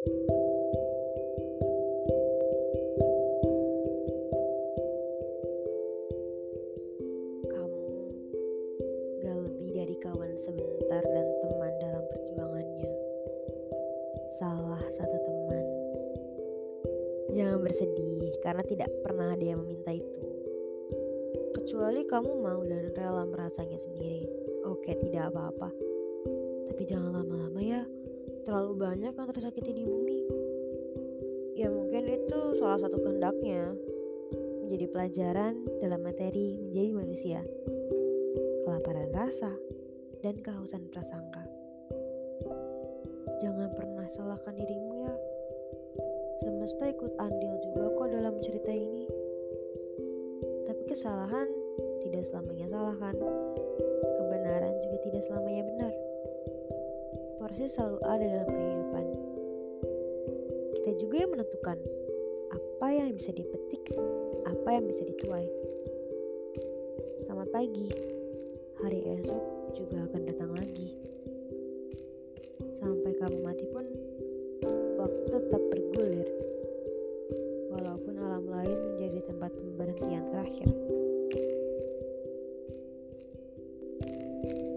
Kamu gak lebih dari kawan sebentar dan teman dalam perjuangannya. Salah satu teman. Jangan bersedih karena tidak pernah dia meminta itu. Kecuali kamu mau dan rela merasanya sendiri. Oke, tidak apa-apa. Tapi jangan lama-lama ya. Terlalu banyak yang tersakiti di bumi. Ya mungkin itu salah satu kehendaknya. Menjadi pelajaran dalam materi menjadi manusia. Kelaparan rasa dan kehausan prasangka. Jangan pernah salahkan dirimu ya. Semesta ikut andil juga kok dalam cerita ini. Tapi kesalahan tidak selamanya salah kan? Kebenaran juga tidak selamanya persis selalu ada dalam kehidupan. Kita juga yang menentukan apa yang bisa dipetik, apa yang bisa dituai. Selamat pagi, hari esok juga akan datang lagi. Sampai kamu mati pun, waktu tetap bergulir. Walaupun alam lain menjadi tempat pemberhentian terakhir. thank you